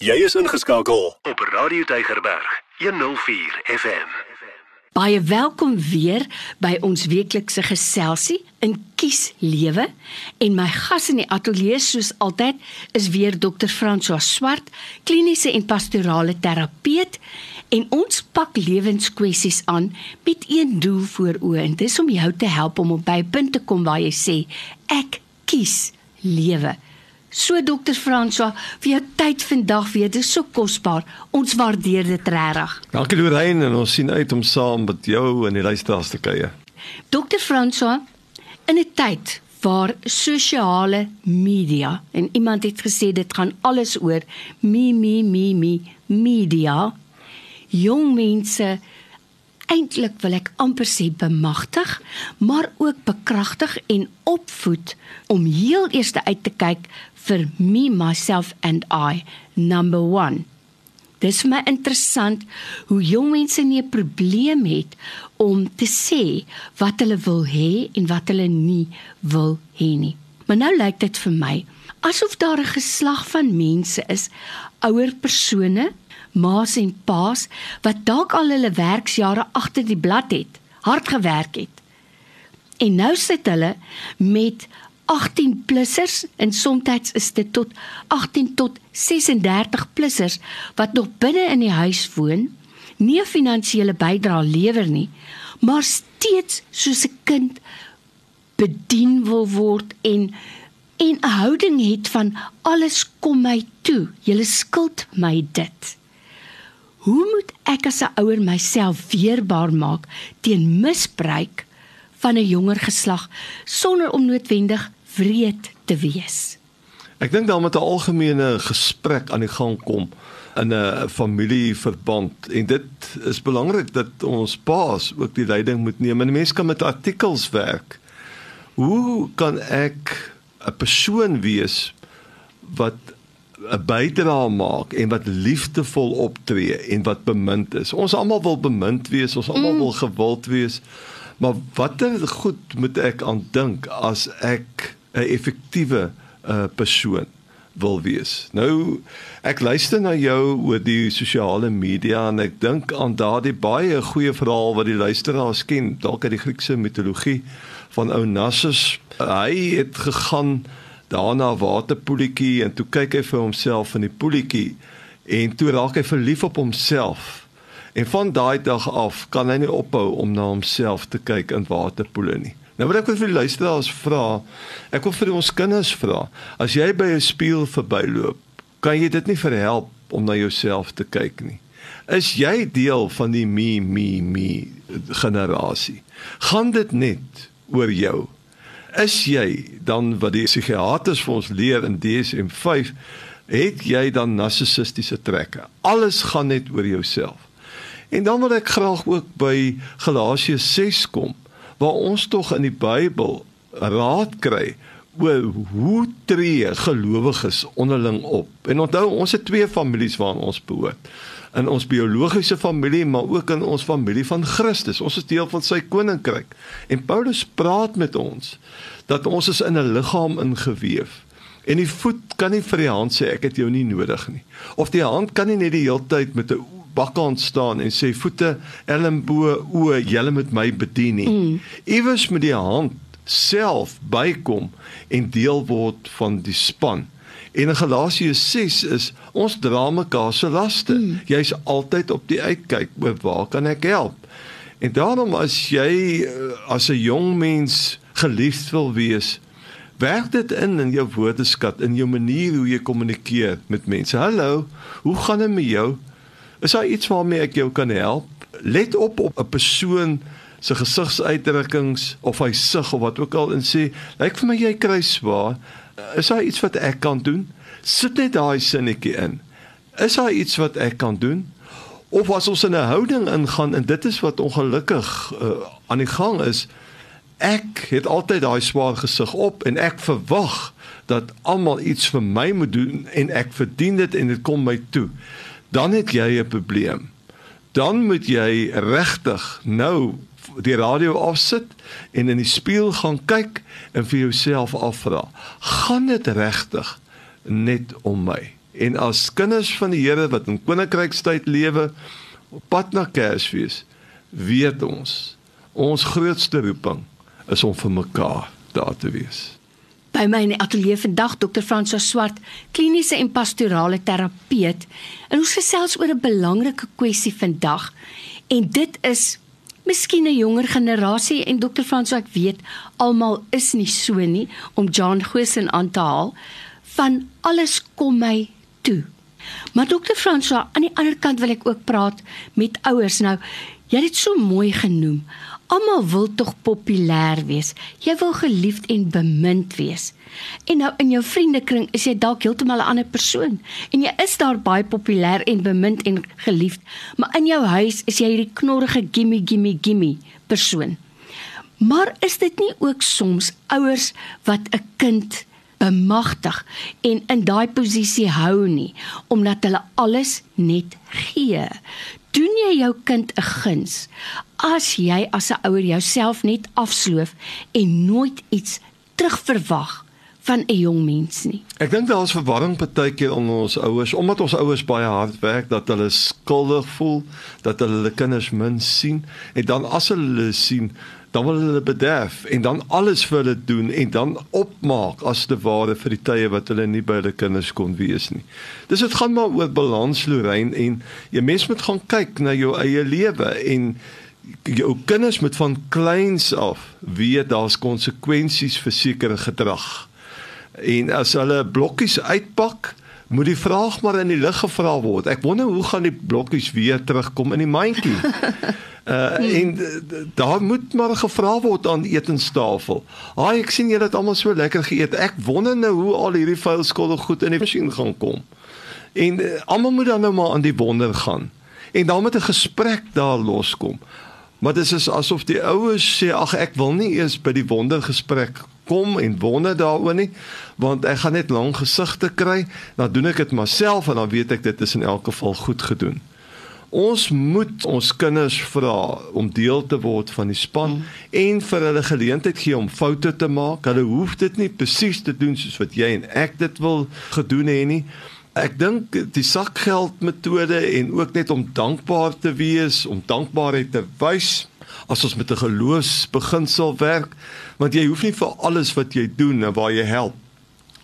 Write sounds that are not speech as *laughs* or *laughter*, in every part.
Jy is ingeskakel op Radio Tygerberg 104 FM. Baie welkom weer by ons weeklikse geselsie in Kies Lewe en my gas in die ateljee soos altyd is weer Dr. François Swart, kliniese en pastorale terapeut en ons pak lewenskwessies aan met een doel voor oë en dis om jou te help om op by 'n punt te kom waar jy sê ek kies lewe. So dokter François, vir jou tyd vandag weer, dit is so kosbaar. Ons waardeer dit regtig. Dankie Lorraine en ons sien uit om saam met jou en die luisteraars te kuier. Dokter François, in 'n tyd waar sosiale media en iemand het gesê dit gaan alles oor me me me me media. Jong mense eintlik wil ek amper sê bemagtig, maar ook bekragtig en opvoed om heel eers uit te kyk vir me myself and I number 1. Dis vir my interessant hoe jong mense nie 'n probleem het om te sê wat hulle wil hê en wat hulle nie wil hê nie. Maar nou lyk dit vir my asof daar 'n geslag van mense is, ouer persone ma's en pa's wat dalk al hulle werksjare agter die blad het, hard gewerk het. En nou sit hulle met 18 plussers en soms is dit tot 18 tot 36 plussers wat nog binne in die huis woon, nie 'n finansiële bydrae lewer nie, maar steeds soos 'n kind bedien wil word en en 'n houding het van alles kom my toe. Jy skuld my dit. Hoe moet ek as 'n ouer myself weerbaar maak teen misbruik van 'n jonger geslag sonder om noodwendig wreed te wees? Ek dink daar moet 'n algemene gesprek aan die gang kom in 'n familieverband en dit is belangrik dat ons paas ook die leiding moet neem. En mense kan met artikels werk. Hoe kan ek 'n persoon wees wat 'n bydrae maak en wat liefdevol optree en wat bemind is. Ons almal wil bemind wees, ons almal mm. wil gewild wees. Maar watter goed moet ek aan dink as ek 'n effektiewe uh, persoon wil wees? Nou ek luister na jou oor die sosiale media en ek dink aan daardie baie goeie verhaal wat die luisteraars ken, dalk uit die Griekse mitologie van Onassis. Hy het gegaan daarna waterpoeltjie en toe kyk hy vir homself in die poeltjie en toe raak hy verlief op homself. En van daai dag af kan hy nie ophou om na homself te kyk in waterpoele nie. Nou wil ek vir die luisteraars vra, ek wil vir ons kinders vra, as jy by 'n spieël verbyloop, kan jy dit nie verhelp om na jouself te kyk nie. Is jy deel van die me me me generasie? Gaan dit net oor jou? Is jy dan wat die psigiaters vir ons leer in DSM-5 het jy dan narcissistiese trekke? Alles gaan net oor jouself. En dan wil ek graag ook by Galasiërs 6 kom waar ons tog in die Bybel raad kry oor hoe tree gelowiges onderling op. En onthou ons het twee families waaraan ons behoort in ons biologiese familie maar ook in ons familie van Christus. Ons is deel van sy koninkryk. En Paulus praat met ons dat ons is in 'n liggaam ingeweef. En die voet kan nie vir die hand sê ek het jou nie nodig nie. Of die hand kan nie net die hele tyd met 'n bakkant staan en sê voete, elmbo, o, julle moet my bedien nie. Mm. Iewers met die hand self bykom en deel word van die span. En in Galasiërs 6 is ons dra mekaar se laste. Hmm. Jy's altyd op die uitkyk oor waar kan ek help? En daarom as jy eh, as 'n jong mens geliefd wil wees, werk dit in in jou woordeskat, in jou manier hoe jy kommunikeer met mense. Hallo, hoe gaan dit met jou? Is daar iets waarmee ek jou kan help? Let op op 'n persoon se gesigsuitdrukkings of hy sug of wat ook al en sê, lyk vir my jy kry swaar is daar iets wat ek kan doen? Sit net daai sinnetjie in. Is daar iets wat ek kan doen? Of as ons in 'n houding ingaan en dit is wat ongelukkig uh, aan die gang is, ek het altyd daai swaar gesig op en ek verwag dat almal iets vir my moet doen en ek verdien dit en dit kom my toe. Dan het jy 'n probleem. Dan moet jy regtig nou die radio afsit en in die spieël gaan kyk en vir jouself afvra: gaan dit regtig net om my? En as kinders van die Here wat in koninkrykstyd lewe op pad na Kersfees, weet ons ons grootste roeping is om vir mekaar daar te wees. By my in die ateljee vandag Dr. Francois Swart, kliniese en pastorale terapeut, en ons gesels oor 'n belangrike kwessie vandag. En dit is miskien 'n jonger generasie en Dr. Francois ek weet almal is nie so nie om John Gosen aan te haal van alles kom my toe. Maar Dr. Francois, aan die ander kant wil ek ook praat met ouers. Nou, jy het dit so mooi genoem. Almal wil tog populêr wees. Jy wil geliefd en bemind wees. En nou in jou vriendekring is jy dalk heeltemal 'n ander persoon en jy is daar baie populêr en bemind en geliefd, maar in jou huis is jy hierdie knorrige gimme gimme gimme persoon. Maar is dit nie ook soms ouers wat 'n kind bemagtig en in daai posisie hou nie omdat hulle alles net gee? Doen jy jou kind 'n guns as jy as 'n ouer jouself net afsloof en nooit iets terugverwag van 'n jong mens nie. Ek dink daar is verwarring partykeer onder ons ouers omdat ons ouers baie hard werk dat hulle skuldig voel, dat hulle hulle kinders min sien en dan as hulle sien dan wil hulle bederf en dan alles vir hulle doen en dan opmaak as te ware vir die tye wat hulle nie by hulle kinders kon wees nie. Dis dit gaan maar oor balans Lorraine en jy mens moet gaan kyk na jou eie lewe en jou kinders moet van kleins af weet daar's konsekwensies vir sekere gedrag. En as hulle blokkies uitpak, moet die vraag maar in die lug gevra word. Ek wonder hoe gaan die blokkies weer terugkom in die mandjie? *laughs* Uh en daar moet maar gevra word aan die etenstafel. Haai, ek sien julle het almal so lekker geëet. Ek wonder nou hoe al hierdie vuil skolle goed in die masjien gaan kom. En uh, almal moet dan nou maar aan die wonder gaan. En dan met 'n gesprek daar loskom. Maar dit is asof die ouers sê ag ek wil nie eers by die wondergesprek kom en wonder daaroor nie want ek gaan net lang gesigte kry dan doen ek dit maar self en dan weet ek dit is in elk geval goed gedoen. Ons moet ons kinders vra om deel te word van die span mm. en vir hulle geleentheid gee om foute te maak. Hulle hoef dit nie presies te doen soos wat jy en ek dit wil gedoen hê nie. Ek dink die sakgeld metode en ook net om dankbaar te wees, om dankbaarheid te wys as ons met 'n geloofsbeginsel werk, want jy hoef nie vir alles wat jy doen en waar jy help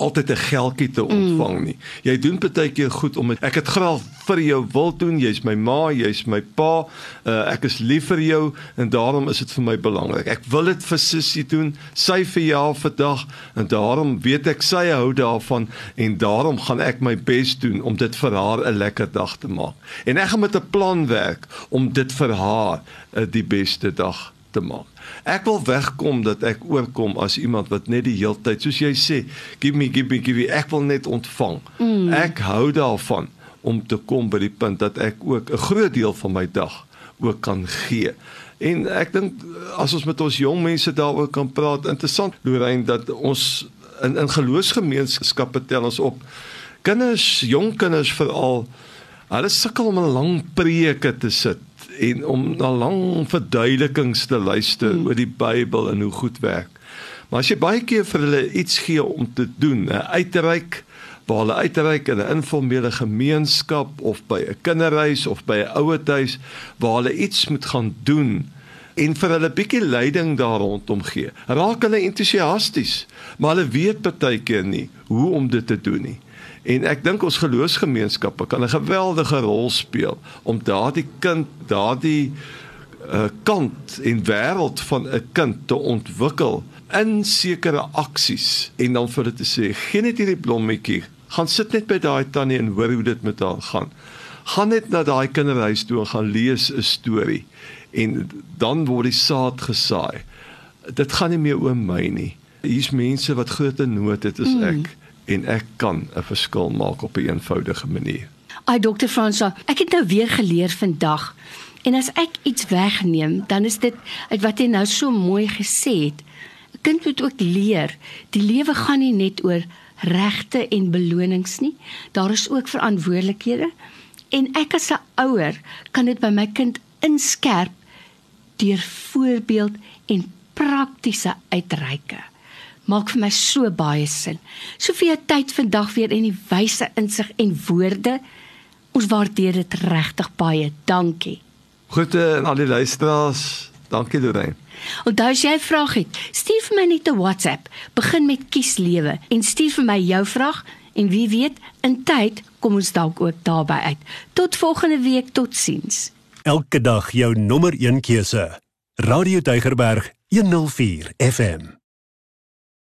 altyd 'n geldjie te ontvang nie. Mm. Jy doen baie keer goed om het, ek het graag vir jou wil doen. Jy's my ma, jy's my pa. Uh, ek is lief vir jou en daarom is dit vir my belangrik. Ek wil dit vir sussie doen. Sy vir jou vandag en daarom weet ek sy hou daarvan en daarom gaan ek my bes doen om dit vir haar 'n lekker dag te maak. En ek gaan met 'n plan werk om dit vir haar uh, die beste dag te maak. Ek wil wegkom dat ek oorkom as iemand wat net die heeltyd soos jy sê, give me give me give me, ek wil net ontvang. Mm. Ek hou daarvan om te kom by die punt dat ek ook 'n groot deel van my dag ook kan gee. En ek dink as ons met ons jong mense daaroor kan praat, interessant Lorraine dat ons in in geloofsgemeenskappe tel ons op kinders, jong kinders veral hulle sukkel om 'n lang preke te sit en om na lang verduidelikings te luister hmm. oor die Bybel en hoe goed werk. Maar as jy baie keer vir hulle iets gee om te doen, uitreik waar hulle uitreik in 'n informele gemeenskap of by 'n kinderhuis of by 'n ouerhuis waar hulle iets moet gaan doen en vir hulle bietjie leiding daar rondom gee. Raak hulle entoesiasties, maar hulle weet baie keer nie hoe om dit te doen nie. En ek dink ons geloofsgemeenskappe kan 'n geweldige rol speel om daardie kind, daardie uh, kant en wêreld van 'n kind te ontwikkel in sekere aksies en dan vir dit te sê, gee net hierdie blommetjie, gaan sit net by daai tannie en hoor hoe dit met haar gaan. Gaan net na daai kinderhuis toe en gaan lees 'n storie en dan word die saad gesaai. Dit gaan nie meer oor my nie. Hier's mense wat groot nood het as ek. Mm en ek kan 'n verskil maak op 'n een eenvoudige manier. Ai dokter Fransa, ek het nou weer geleer vandag. En as ek iets wegneem, dan is dit uit wat jy nou so mooi gesê het. 'n Kind moet ook leer, die lewe gaan nie net oor regte en belonings nie. Daar is ook verantwoordelikhede. En ek as 'n ouer kan dit by my kind inskerp deur voorbeeld en praktiese uitreike maak vir my so baie sin. Soveel tyd vandag weer en die wyse insig en woorde. Ons waardeer dit regtig baie. Dankie. Groete aan al die luisteraars. Dankie Lorraine. Onthou as jy 'n vraag het, stuur vir my net 'n WhatsApp. Begin met kies lewe en stuur vir my jou vraag en wie weet, in tyd kom ons dalk ook daarby uit. Tot volgende week, totsiens. Elke dag jou nommer 1 keuse. Radio Deugerberg 104 FM.